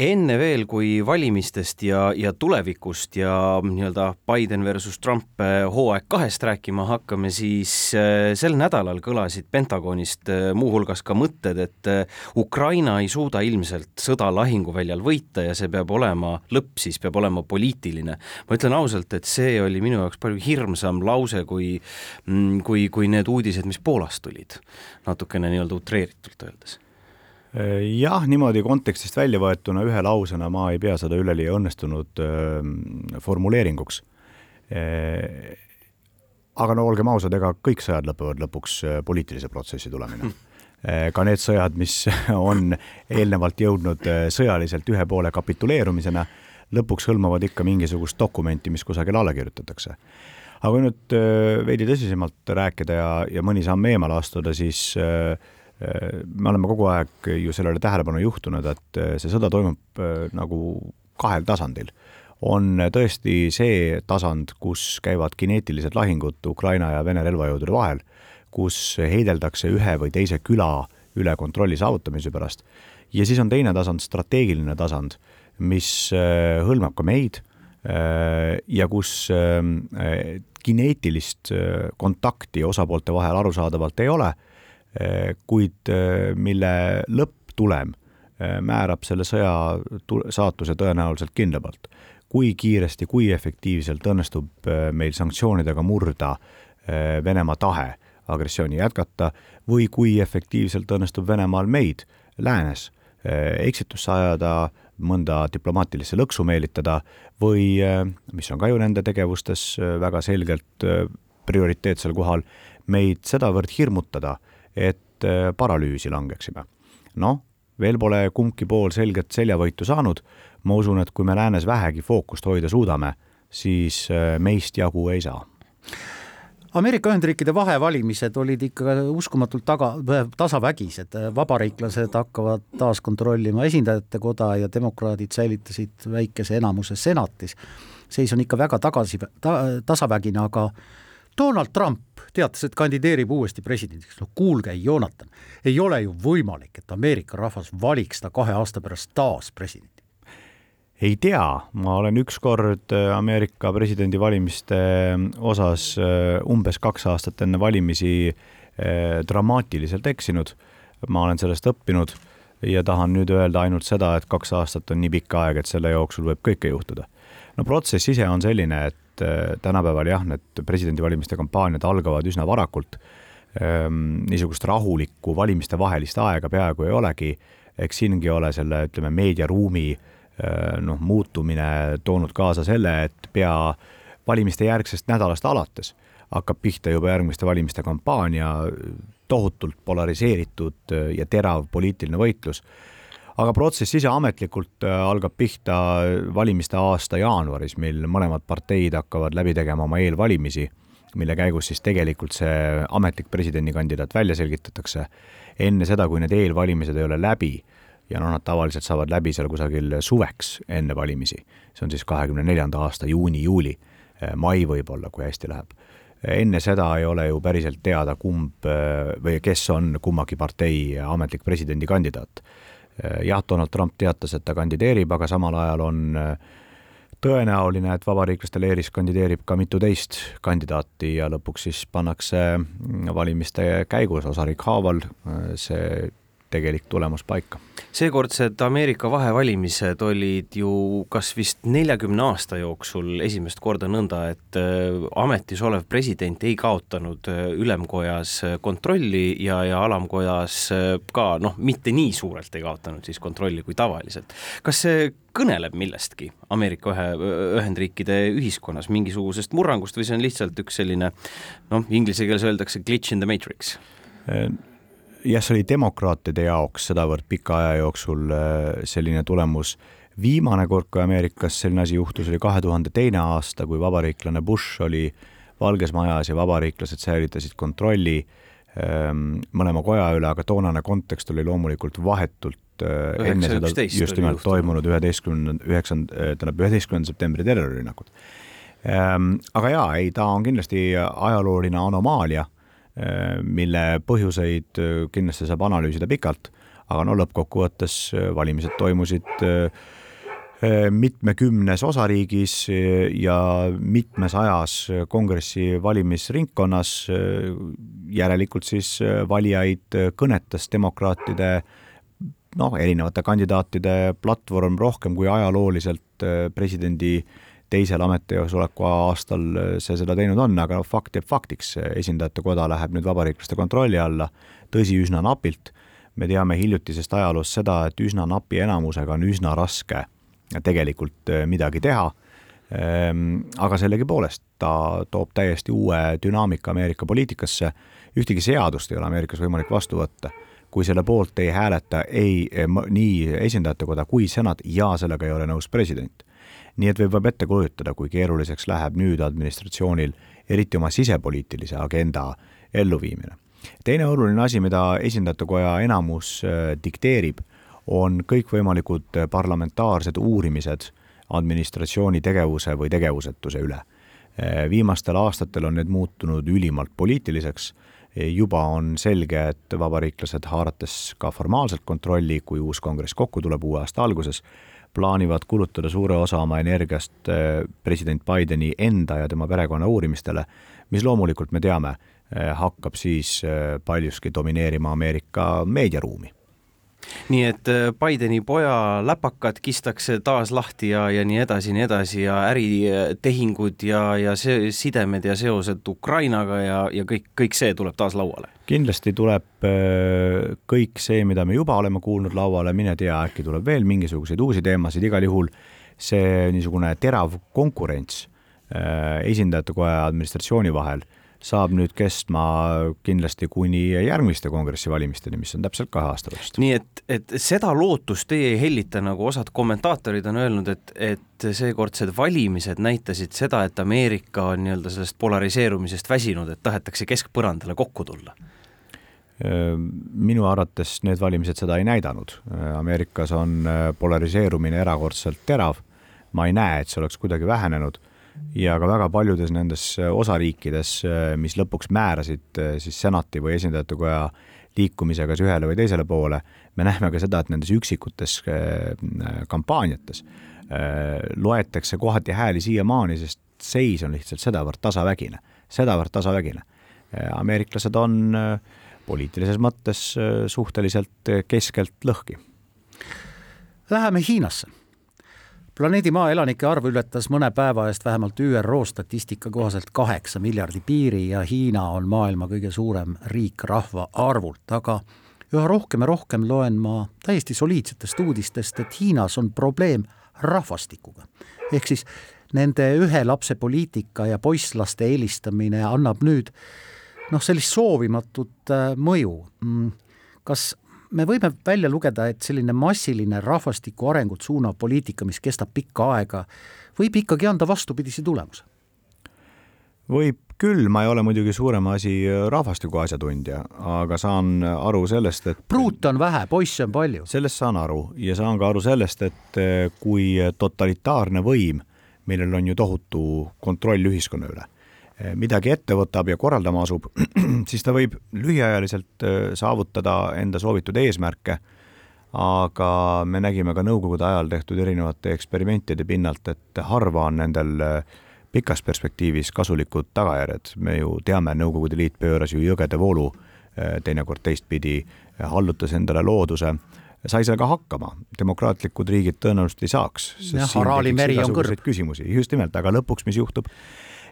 F: enne veel, kui valimistest ja, ja tulevikust ja nii-öelda Biden versus Trump äh, hooaeg kahest rääkima hakkame, siis äh, sel nädalal kõlasid Pentagonist muuhulgas ka mõtted, et Ukraina ei suuda ilmselt sõda lahinguväljal võita ja see peab olema, lõpp siis peab olema poliitiline. ma ütlen ausalt, et see oli minu jaoks palju hirmsam lause kui, mm, kui, kui need uudised, mis Poolast tulid. natukene nii-öelda utreeritult kontsentreeritult öeldes?
E: jah, niimoodi kontekstist välja võetuna ühe lausena ma ei pea seda üleliia õnnestunud äh, formuleeringuks äh,. aga no olgem ausad, ega kõik sõjad lõpevad lõpuks poliitilise protsessi tulemina ka need sõjad, mis on eelnevalt jõudnud sõjaliselt ühe poole kapituleerumisena, lõpuks hõlmavad ikka mingisugust dokumenti, mis kusagil alla kirjutatakse. aga kui nüüd veidi tõsisemalt rääkida ja, ja mõni samm eemale astuda, siis me oleme kogu aeg ju sellele tähelepanu juhtunud, et see sõda toimub nagu kahel tasandil on tõesti see tasand, kus käivad kineetilised lahingud Ukraina ja Vene relvajõudude vahel, kus heideldakse ühe või teise küla üle kontrolli saavutamise pärast. ja siis on teine tasand, strateegiline tasand, mis äh, hõlmab ka meid äh, ja kus äh, kineetilist kontakti osapoolte vahel arusaadavalt ei ole, kuid mille lõpptulem määrab selle sõja saatuse tõenäoliselt kindlamalt kui kiiresti, kui efektiivselt õnnestub meil sanktsioonidega murda Venemaa tahe agressiooni jätkata või kui efektiivselt õnnestub Venemaal meid läänes eksitusse ajada, mõnda diplomaatilisse lõksu meelitada või, mis on ka ju nende tegevustes väga selgelt prioriteetsel kohal, meid sedavõrd hirmutada, et paralüüsi langeksime. noh, veel pole kumbki pool selget seljavõitu saanud, ma usun, et kui me läänes vähegi fookust hoida suudame, siis äh, meist jagu ei saa.
D: Ameerika Ühendriikide vahevalimised olid ikka uskumatult taga, tasavägised, vabariiklased hakkavad taas kontrollima esindajate koda ja demokraadid säilitasid väikese enamuse senatis. seis on ikka väga tagasi ta,, tasavägine, aga Donald Trump teatas, et kandideerib uuesti presidendiks, no kuulge, Jonathan, ei ole ju võimalik, et Ameerika rahvas valiks ta kahe aasta pärast taas presidenti
E: ei tea, ma olen ükskord äh, Ameerika presidendivalimiste äh, osas äh, umbes kaks aastat enne valimisi dramaatiliselt eksinud. ma olen sellest õppinud ja tahan nüüd öelda ainult seda, et kaks aastat on nii pikk aeg, et selle jooksul võib kõike juhtuda. no protsess ise on selline, et tänapäeval jah, need presidendivalimiste kampaaniad algavad üsna varakult. Ehm, niisugust rahulikku valimistevahelist aega peaaegu ei olegi, eks siingi ole selle, ütleme, meediaruumi äh, Äh, noh, muutumine toonud kaasa selle, et pea valimiste järgsest nädalast alates hakkab pihta juba järgmiste valimiste kampaania, tohutult polariseeritud äh, ja terav poliitiline võitlus. Aga protsess ise ametlikult äh, algab pihta valimiste aasta jaanuaris, mil mõlemad parteid hakkavad läbi tegema oma eelvalimisi, mille käigus siis tegelikult see ametlik presidendikandidaat välja selgitatakse. enne seda, kui need eelvalimised ei ole läbi ja noh, nad tavaliselt saavad läbi seal kusagil suveks enne valimisi. see on siis kahekümne neljanda aasta juuni-juuli, eh, mai võib-olla, kui hästi läheb. enne seda ei ole ju päriselt teada, kumb või kes on kummagi partei ametlik presidendikandidaat. Eh, jah, Donald Trump teatas, et ta kandideerib, aga samal ajal on tõenäoline, et vabariiklaste leeris kandideerib ka mitu teist kandidaati ja lõpuks siis pannakse mm, valimiste käigus osariik haaval see tegelik tulemus paika.
F: seekordsed Ameerika vahevalimised olid ju kas vist neljakümne aasta jooksul esimest korda nõnda, et äh, ametis olev president ei kaotanud äh, ülemkojas äh, kontrolli ja, ja alamkojas ka noh, mitte nii suurelt ei kaotanud siis kontrolli kui tavaliselt. kas see kõneleb millestki Ameerika ühe, Ühendriikide ühiskonnas, mingisugusest murrangust või see on lihtsalt üks selline noh, inglise keeles öeldakse glitch in the matrix?
E: Jah, see oli demokraatide jaoks sedavõrd pika aja jooksul äh, selline tulemus. viimane kord, kui Ameerikas selline asi juhtus, oli kahe tuhande teine aasta, kui vabariiklane Bush oli Valges Majas ja vabariiklased säilitasid kontrolli ähm, mõlema koja üle, aga toonane kontekst oli loomulikult vahetult äh, enne seda just nimelt toimunud üheteistkümnenda, üheksanda, äh, tähendab üheteistkümnenda septembri terrorirünnakud. Ähm, aga jaa, ei, ta on kindlasti ajalooline anomaalia mille põhjuseid äh, kindlasti saab analüüsida pikalt, aga no lõppkokkuvõttes äh, valimised toimusid mitmekümnes osariigis ja mitmesajas kongressi valimisringkonnas. järelikult siis valijaid kõnetas demokraatide noh, erinevate kandidaatide platvorm rohkem kui ajalooliselt presidendi äh, teisel ametiosoleku aastal see seda teinud on, aga fakt jääb faktiks, esindajate koda läheb nüüd vabariiklaste kontrolli alla, tõsi, üsna napilt. me teame hiljutisest ajaloost seda, et üsna napi enamusega on üsna raske tegelikult eh, midagi teha. Ehm, aga sellegipoolest ta toob täiesti uue dünaamika Ameerika poliitikasse. ühtegi seadust ei ole Ameerikas võimalik vastu võtta, kui selle poolt ei hääleta ei nii esindajatekoda kui senat ja sellega ei ole nõus president. Nii et võib, võib ette kujutada, kui keeruliseks läheb nüüd administratsioonil eriti oma sisepoliitilise agenda elluviimine. teine oluline asi, mida esindajatekoja enamus äh, dikteerib, on kõikvõimalikud parlamentaarsed uurimised administratsiooni tegevuse või tegevusetuse üle. viimastel aastatel on need muutunud ülimalt poliitiliseks, juba on selge, et vabariiklased, haarates ka formaalselt kontrolli, kui uus kongress kokku tuleb uue aasta alguses, plaanivad kulutada suure osa oma energiast eh, president Bideni enda ja tema perekonna uurimistele, mis loomulikult me teame, eh, hakkab siis eh, paljuski domineerima Ameerika meediaruumi
F: nii et äh, Bideni poja läpakad kistakse taas lahti ja, ja nii edasi, nii edasi ja äritehingud ja, ja see sidemed ja seosed Ukrainaga ja, ja kõik, kõik see tuleb taas lauale?
E: kindlasti tuleb äh, kõik see, mida me juba oleme kuulnud lauale, mine tea, äkki tuleb veel mingisuguseid uusi teemasid, igal juhul see niisugune terav konkurents äh, esindajate koja administratsiooni vahel saab nüüd kestma kindlasti kuni järgmiste kongressivalimisteni, mis on täpselt kahe aasta pärast.
F: nii et, et seda lootust teie ei hellita, nagu osad kommentaatorid on öelnud, et, et seekordsed valimised näitasid seda, et Ameerika on nii-öelda sellest polariseerumisest väsinud, et tahetakse keskpõrandale kokku tulla?
E: minu arvates need valimised seda ei näidanud. Ameerikas on polariseerumine erakordselt terav, ma ei näe, et see oleks kuidagi vähenenud ja ka väga paljudes nendes äh, osariikides, äh, mis lõpuks määrasid äh, siis senati või esindajatekoja liikumise kas ühele või teisele poole, me näeme ka seda, et nendes üksikutes kampaaniates loetakse kohati hääli siiamaani, sest seis on lihtsalt sedavõrd tasavägine, sedavõrd tasavägine. ameeriklased on poliitilises mõttes suhteliselt keskelt lõhki.
D: Läheme Hiinasse planeedi Maa elanike arv ületas mõne päeva eest vähemalt ÜRO statistika kohaselt kaheksa miljardi piiri ja Hiina on maailma kõige suurem riik rahvaarvult, aga üha rohkem ja rohkem loen ma täiesti soliidsetest uudistest, et Hiinas on probleem rahvastikuga. ehk siis nende ühe lapse poliitika ja poisslaste eelistamine annab nüüd noh, sellist soovimatut äh, mõju. Mm, kas me võime välja lugeda, et selline massiline rahvastiku arengut suunav poliitika, mis kestab pikka aega, võib ikkagi anda vastupidise tulemuse?
E: võib küll, ma ei ole muidugi suurem asi rahvastiku asjatundja, aga saan aru sellest, et
D: pruute on vähe, poisse on palju.
E: sellest saan aru ja saan ka aru sellest, et kui totalitaarne võim, millel on ju tohutu kontroll ühiskonna üle midagi ette võtab ja korraldama asub, siis ta võib lühiajaliselt eh, saavutada enda soovitud eesmärke, aga me nägime ka Nõukogude ajal tehtud erinevate eksperimentide pinnalt, et harva on nendel eh, pikas perspektiivis kasulikud tagajärjed. me ju teame, Nõukogude Liit pööras ju jõgede voolu teinekord teistpidi, hallutas endale looduse sai sellega hakkama, demokraatlikud riigid tõenäoliselt ei saaks.
D: jah, Araali meri on kõrb.
E: küsimusi, just nimelt, aga lõpuks, mis juhtub?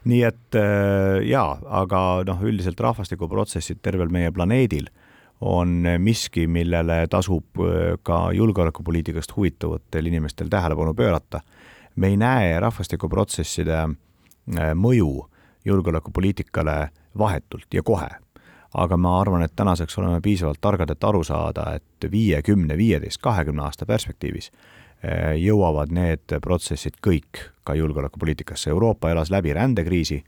E: Nii et äh, jaa, aga noh, üldiselt rahvastikuprotsessid tervel meie planeedil on miski, millele tasub äh, ka julgeolekupoliitikast huvituvatel inimestel tähelepanu pöörata. me ei näe rahvastikuprotsesside äh, mõju julgeolekupoliitikale vahetult ja kohe. aga ma arvan, et tänaseks oleme piisavalt targad, et aru saada, et viie, kümne, viieteist, kahekümne aasta perspektiivis jõuavad need protsessid kõik ka julgeolekupoliitikasse. Euroopa elas läbi rändekriisi,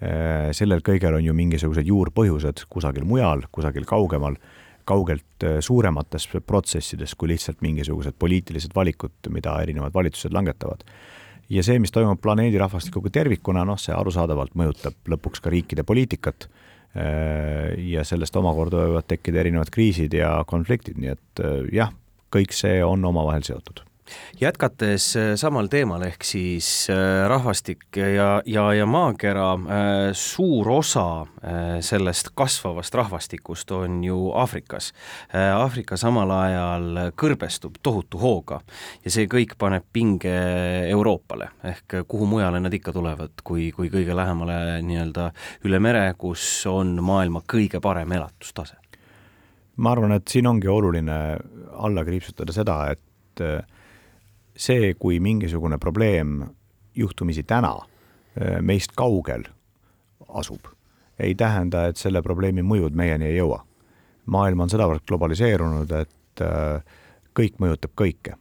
E: eh, sellel kõigel on ju mingisugused juurpõhjused kusagil mujal, kusagil kaugemal, kaugelt eh, suuremates protsessides kui lihtsalt mingisugused poliitilised valikud, mida erinevad valitsused langetavad. ja see, mis toimub planeedi rahvastikuga tervikuna, noh, see arusaadavalt mõjutab lõpuks ka riikide poliitikat ja sellest omakorda võivad tekkida erinevad kriisid ja konfliktid, nii et jah, kõik see on omavahel seotud
F: jätkates äh, samal teemal, ehk siis äh, rahvastik ja, ja, ja maakera, äh, suur osa sellest kasvavast rahvastikust on ju Aafrikas. Aafrika samal ajal kõrbestub tohutu hooga ja see kõik paneb pinge Euroopale, ehk kuhu mujale nad ikka tulevad, kui, kui kõige lähemale nii-öelda üle mere, kus on maailma kõige parem elatustase
E: ma arvan, et siin ongi oluline alla kriipsutada seda, et see, kui mingisugune probleem juhtumisi täna äh, meist kaugel asub, ei tähenda, et selle probleemi mõjud meieni ei jõua. maailm on sedavõrd globaliseerunud, et äh, kõik mõjutab kõike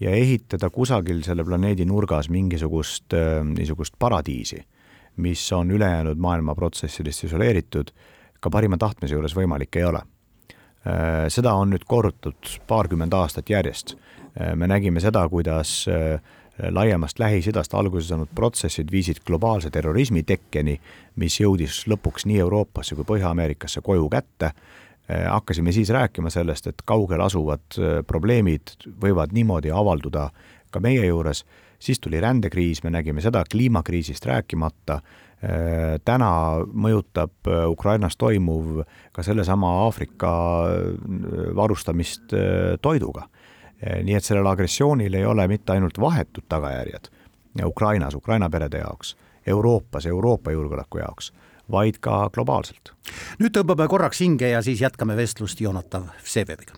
E: ja ehitada kusagil selle planeedi nurgas mingisugust niisugust paradiisi, mis on ülejäänud maailma protsessidest isoleeritud, ka parima tahtmise juures võimalik ei ole. seda on nüüd korrutatud paarkümmend aastat järjest. Me nägime seda, kuidas laiemast Lähis-Idast alguse saanud protsessid viisid globaalse terrorismi tekkeni, mis jõudis lõpuks nii Euroopasse kui Põhja-Ameerikasse koju kätte. hakkasime siis rääkima sellest, et kaugel asuvad probleemid võivad niimoodi avalduda ka meie juures, siis tuli rändekriis, me nägime seda kliimakriisist rääkimata, täna mõjutab Ukrainas toimuv ka sellesama Aafrika varustamist toiduga nii et sellel agressioonil ei ole mitte ainult vahetud tagajärjed Ukrainas, Ukraina perede jaoks, Euroopas, Euroopa julgeoleku jaoks, vaid ka globaalselt.
D: nüüd tõmbame korraks hinge ja siis jätkame vestlust Jonatav Vseviaviga.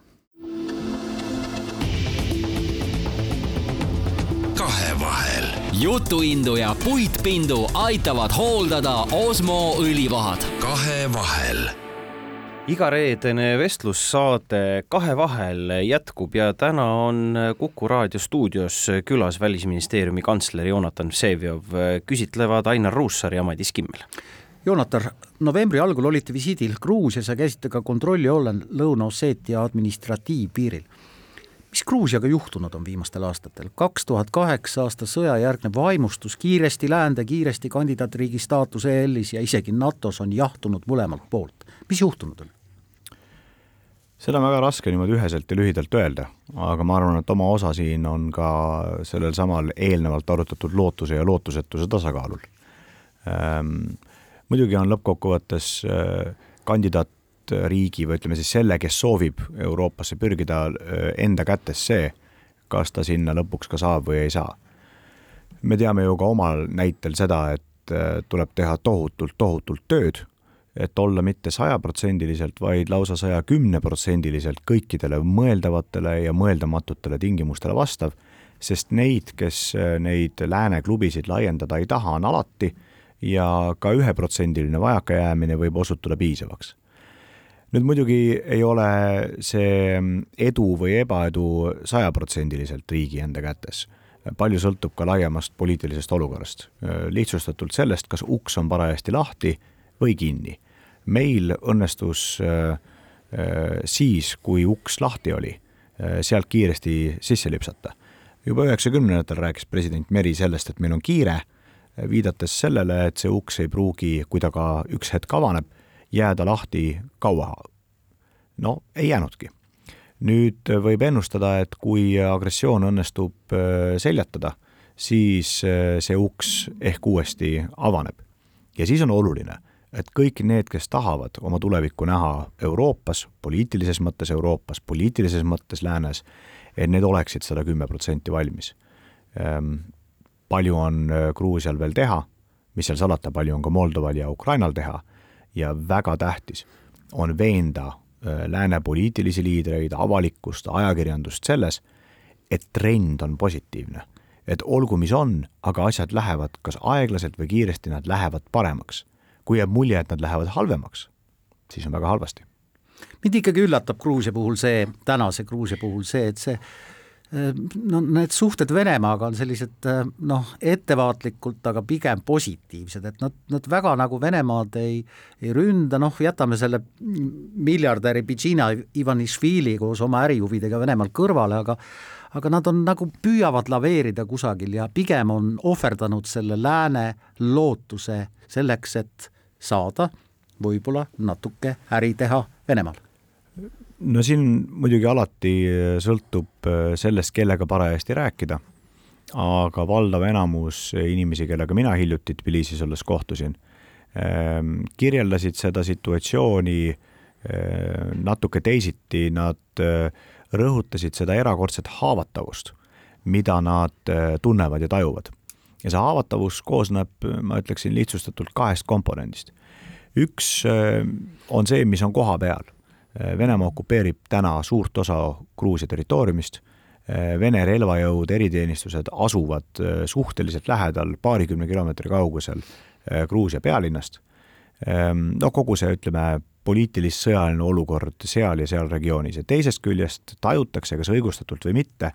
B: kahevahel.
C: jutuindu ja puitpindu aitavad hooldada Osmo õlivahad.
B: kahevahel
F: igareedene vestlussaade Kahevahel jätkub ja täna on Kuku raadio stuudios külas Välisministeeriumi kantsler Jonatan Vseviov, küsitlevad Ainar Ruussaar ja Madis Kimmel.
D: Jonatar, novembri algul olite visiidil Gruusias ja käisite ka kontrolli all Lõuna-Osseetia administratiivpiiril. mis Gruusiaga juhtunud on viimastel aastatel? kaks tuhat kaheksa aasta sõjajärgne vaimustus kiiresti läände, kiiresti kandidaatriigi staatuse EL-is ja isegi NATO-s on jahtunud mõlemalt poolt. mis juhtunud on?
E: Seda on väga raske niimoodi üheselt ja lühidalt öelda, aga ma arvan, et oma osa siin on ka sellel samal eelnevalt arutatud lootuse ja lootusetuse tasakaalul ähm,. muidugi on lõppkokkuvõttes äh, kandidaatriigi või ütleme siis selle, kes soovib Euroopasse pürgida, äh, enda kätes see, kas ta sinna lõpuks ka saab või ei saa. me teame ju ka omal näitel seda, et äh, tuleb teha tohutult, tohutult tööd et olla mitte sajaprotsendiliselt, vaid lausa saja kümne protsendiliselt kõikidele mõeldavatele ja mõeldamatutele tingimustele vastav, sest neid, kes äh, neid lääne klubisid laiendada ei taha, on alati ja ka üheprotsendiline vajakajäämine võib osutuda piisavaks. nüüd muidugi ei ole see edu või ebaedu sajaprotsendiliselt riigi enda kätes palju sõltub ka laiemast poliitilisest olukorrast. lihtsustatult sellest, kas uks on parajasti lahti või kinni meil õnnestus äh, äh, siis, kui uks lahti oli, äh, sealt kiiresti sisse lipsata. juba üheksakümnendatel rääkis president Meri sellest, et meil on kiire, viidates sellele, et see uks ei pruugi, kui ta ka üks hetk avaneb, jääda lahti kaua. no ei jäänudki. nüüd võib ennustada, et kui agressioon õnnestub seljatada, siis see uks ehk uuesti avaneb. ja siis on oluline et kõik need, kes tahavad oma tulevikku näha Euroopas, poliitilises mõttes Euroopas, poliitilises mõttes läänes, et need oleksid sada kümme protsenti valmis. Ehm, palju on äh, Gruusial veel teha, mis seal salata, palju on ka Moldoval ja Ukrainal teha ja väga tähtis on veenda äh, lääne poliitilisi liidreid, avalikkust, ajakirjandust selles, et trend on positiivne. et olgu, mis on, aga asjad lähevad kas aeglaselt või kiiresti, nad lähevad paremaks kui jääb mulje, et nad lähevad halvemaks, siis on väga halvasti.
D: mind ikkagi üllatab Gruusia puhul see, tänase Gruusia puhul see, et see no need suhted Venemaaga on sellised noh, ettevaatlikult, aga pigem positiivsed, et nad, nad väga nagu Venemaad ei, ei ründa, noh, jätame selle miljardäri Bidzina Ivanišvili koos oma ärihuvidega Venemaal kõrvale, aga aga nad on nagu püüavad laveerida kusagil ja pigem on ohverdanud selle lääne lootuse selleks, et saada võib-olla natuke äri teha Venemaal?
E: no siin muidugi alati sõltub äh, sellest, kellega parajasti rääkida, aga valdav enamus inimesi, kellega mina hiljuti Tbilisis olles kohtusin, ähm, kirjeldasid seda situatsiooni äh, natuke teisiti, nad äh, rõhutasid seda erakordset haavatavust, mida nad tunnevad ja tajuvad ja see haavatavus koosneb, ma ütleksin lihtsustatult kahest komponendist. Üks äh, on see, mis on koha peal. Äh, Venemaa okupeerib täna suurt osa Gruusia territooriumist, Vene relvajõud, eriteenistused asuvad suhteliselt lähedal, paarikümne kilomeetri kaugusel Gruusia pealinnast. no kogu see, ütleme, poliitilis-sõjaline olukord seal ja seal regioonis ja teisest küljest tajutakse, kas õigustatult või mitte,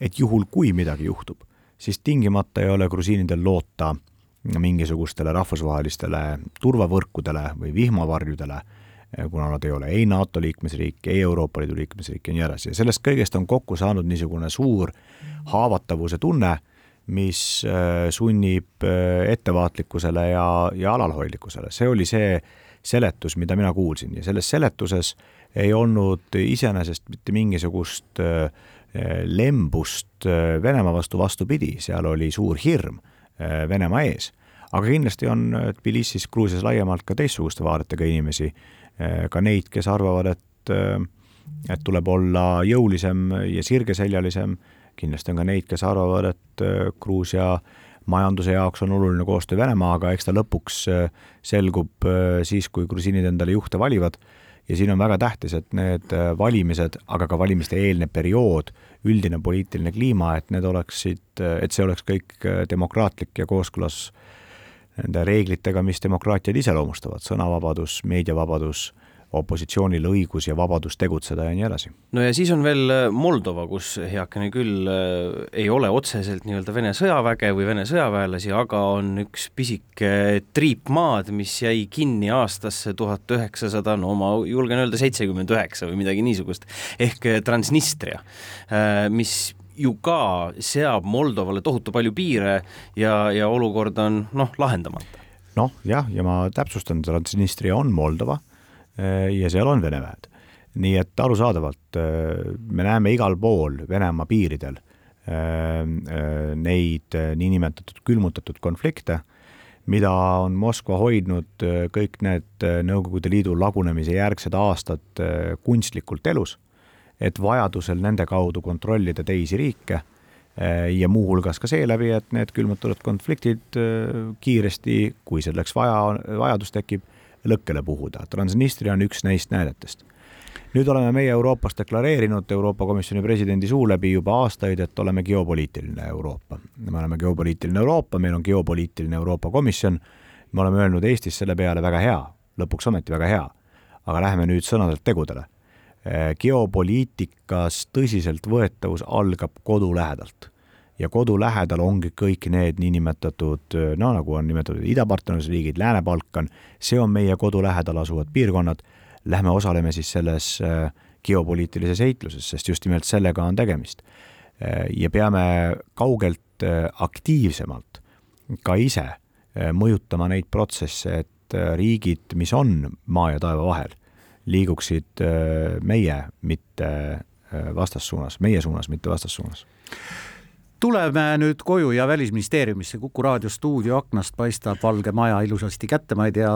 E: et juhul, kui midagi juhtub, siis tingimata ei ole grusiinidel loota mingisugustele rahvusvahelistele turvavõrkudele või vihmavarjudele, kuna nad ei ole ei NATO liikmesriik, ei Euroopa Liidu liikmesriik ja nii edasi. Ja sellest kõigest on kokku saanud niisugune suur haavatavuse tunne, mis äh, sunnib äh, ettevaatlikkusele ja, ja alalhoidlikkusele, see oli see seletus, mida mina kuulsin. Ja selles seletuses ei olnud iseenesest mitte mingisugust lembust Venemaa vastu, vastupidi, seal oli suur hirm Venemaa ees. aga kindlasti on Tbilisis, Gruusias laiemalt ka teistsuguste vaadetega inimesi, ka neid, kes arvavad, et et tuleb olla jõulisem ja sirgeseljalisem, kindlasti on ka neid, kes arvavad, et Gruusia äh, majanduse jaoks on oluline koostöö Venemaaga, eks ta lõpuks äh, selgub äh, siis, kui grusiinid endale juhte valivad ja siin on väga tähtis, et need äh, valimised, aga ka valimiste eelne periood, üldine poliitiline kliima, et need oleksid, et see oleks kõik demokraatlik ja kooskõlas nende reeglitega, mis demokraatiaid iseloomustavad, sõnavabadus, meediavabadus opositsioonil õigus ja vabadus tegutseda ja nii edasi.
F: no ja siis on veel äh, Moldova, kus heakene küll äh, ei ole otseselt nii-öelda Vene sõjaväge või Vene sõjaväelasi, aga on üks pisike triip maad, mis jäi kinni aastasse tuhat üheksasada, no ma julgen öelda seitsekümmend üheksa või midagi niisugust, ehk äh, Transnistria, mis ju ka seab Moldovale tohutu palju piire ja, ja olukord on noh, lahendamata.
E: noh jah, ja ma täpsustan, Transnistria on Moldova Äh, ja seal on Vene väed. nii et arusaadavalt äh, me näeme igal pool Venemaa piiridel äh, neid niinimetatud külmutatud konflikte, mida on Moskva hoidnud kõik need Nõukogude Liidu lagunemise järgsed aastad kunstlikult elus, et vajadusel nende kaudu kontrollida teisi riike ja muuhulgas ka seeläbi, et need külmutatud konfliktid kiiresti, kui selleks vaja, vajadus tekib, lõkkele puhuda. Transnistria on üks neist näidetest. nüüd oleme meie Euroopas deklareerinud Euroopa Komisjoni presidendi suu läbi juba aastaid, et oleme geopoliitiline Euroopa. me oleme geopoliitiline Euroopa, meil on geopoliitiline Euroopa Komisjon, me oleme öelnud Eestis selle peale väga hea, lõpuks ometi väga hea. aga läheme nüüd sõnadelt tegudele. geopoliitikas tõsiseltvõetavus algab kodu lähedalt ja kodu lähedal ongi kõik need niinimetatud, no nagu on nimetatud idapartnerlusriigid, Lääne-Balkan, see on meie kodu lähedal asuvad piirkonnad, lähme osaleme siis selles äh, geopoliitilises heitluses, sest just nimelt sellega on tegemist. Äh, ja peame kaugelt äh, aktiivsemalt ka ise mõjutama neid protsesse, et riigid, mis on maa ja taeva vahel, liiguksid meie, mitte vastassuunas, meie suunas, mitte vastassuunas
D: tuleme nüüd koju ja Välisministeeriumisse, Kuku raadio stuudio aknast paistab Valge Maja ilusasti kätte, ma ei tea,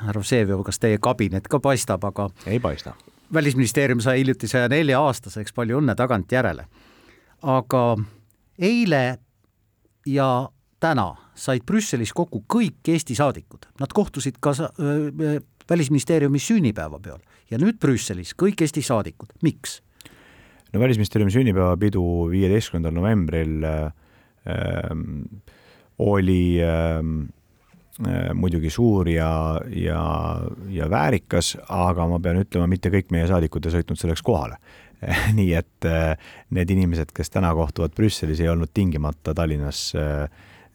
D: härra Vseviov, kas teie kabinet ka paistab, aga
E: ei paista.
D: välisministeerium sai hiljuti saja nelja aastaseks, palju õnne tagantjärele. aga eile ja täna said Brüsselis kokku kõik Eesti saadikud, nad kohtusid ka välisministeeriumi sünnipäeva peal ja nüüd Brüsselis kõik Eesti saadikud, miks?
E: No Välisministeeriumi sünnipäevapidu viieteistkümnendal novembril äh, oli äh, muidugi suur ja, ja, ja väärikas, aga ma pean ütlema, mitte kõik meie saadikud ei sõitnud selleks kohale nii et äh, need inimesed, kes täna kohtuvad Brüsselis, ei olnud tingimata Tallinnas äh,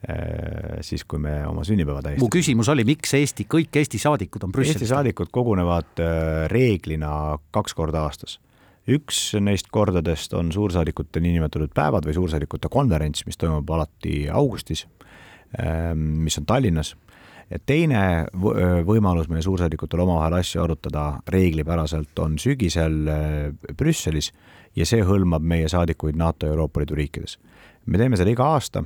E: äh siis, kui me oma sünnipäeva tähistasime.
D: mu küsimus oli, miks Eesti, kõik Eesti saadikud on Brüsselis?
E: Eesti saadikud kogunevad äh, reeglina kaks korda aastas üks neist kordadest on suursaadikute niinimetatud päevad või suursaadikute konverents, mis toimub alati augustis, ähm, mis on Tallinnas, ja teine võimalus meie suursaadikutel omavahel asju arutada reeglipäraselt on sügisel äh, Brüsselis ja see hõlmab meie saadikuid NATO ja Euroopa Liidu riikides. me teeme seda iga aasta,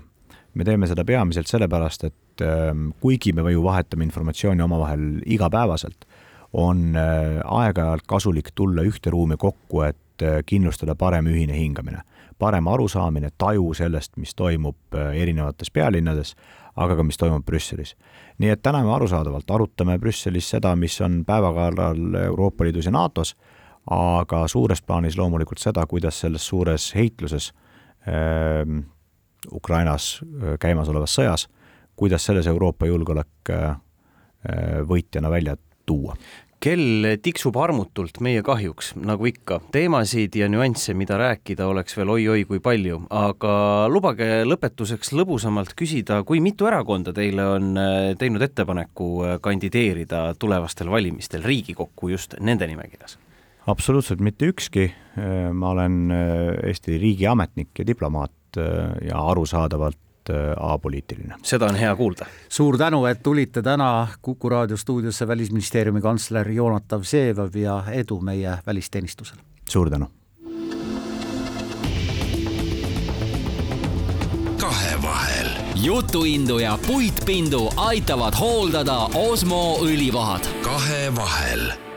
E: me teeme seda peamiselt sellepärast, et ähm, kuigi me ju vahetame informatsiooni omavahel igapäevaselt, on äh, aeg-ajalt kasulik tulla ühte ruumi kokku, et äh, kindlustada parem ühine hingamine, parem arusaamine, taju sellest, mis toimub äh, erinevates pealinnades, aga ka mis toimub Brüsselis. nii et täna me arusaadavalt arutame Brüsselis seda, mis on päevakaalal Euroopa Liidus ja NATO-s, aga suures plaanis loomulikult seda, kuidas selles suures heitluses äh, Ukrainas käimasolevas sõjas, kuidas selles Euroopa julgeolek äh, võitjana välja tuua
F: kell tiksub armutult meie kahjuks, nagu ikka. teemasid ja nüansse, mida rääkida, oleks veel oi-oi kui palju, aga lubage lõpetuseks lõbusamalt küsida, kui mitu erakonda teile on äh, teinud ettepaneku äh, kandideerida tulevastel valimistel Riigikokku just nende nimekirjas?
E: absoluutselt mitte ükski, äh, ma olen Eesti riigiametnik ja diplomaat ja arusaadavalt Äh, apoliitiline.
F: seda on hea kuulda.
D: suur tänu, et tulite täna Kuku raadio stuudiosse, Välisministeeriumi kantsler Jonatav Vseviov ja edu meie välisteenistusele.
E: suur tänu.
B: kahevahel.
C: jutuindu ja puitpindu aitavad hooldada Osmo õlivahad.
B: kahevahel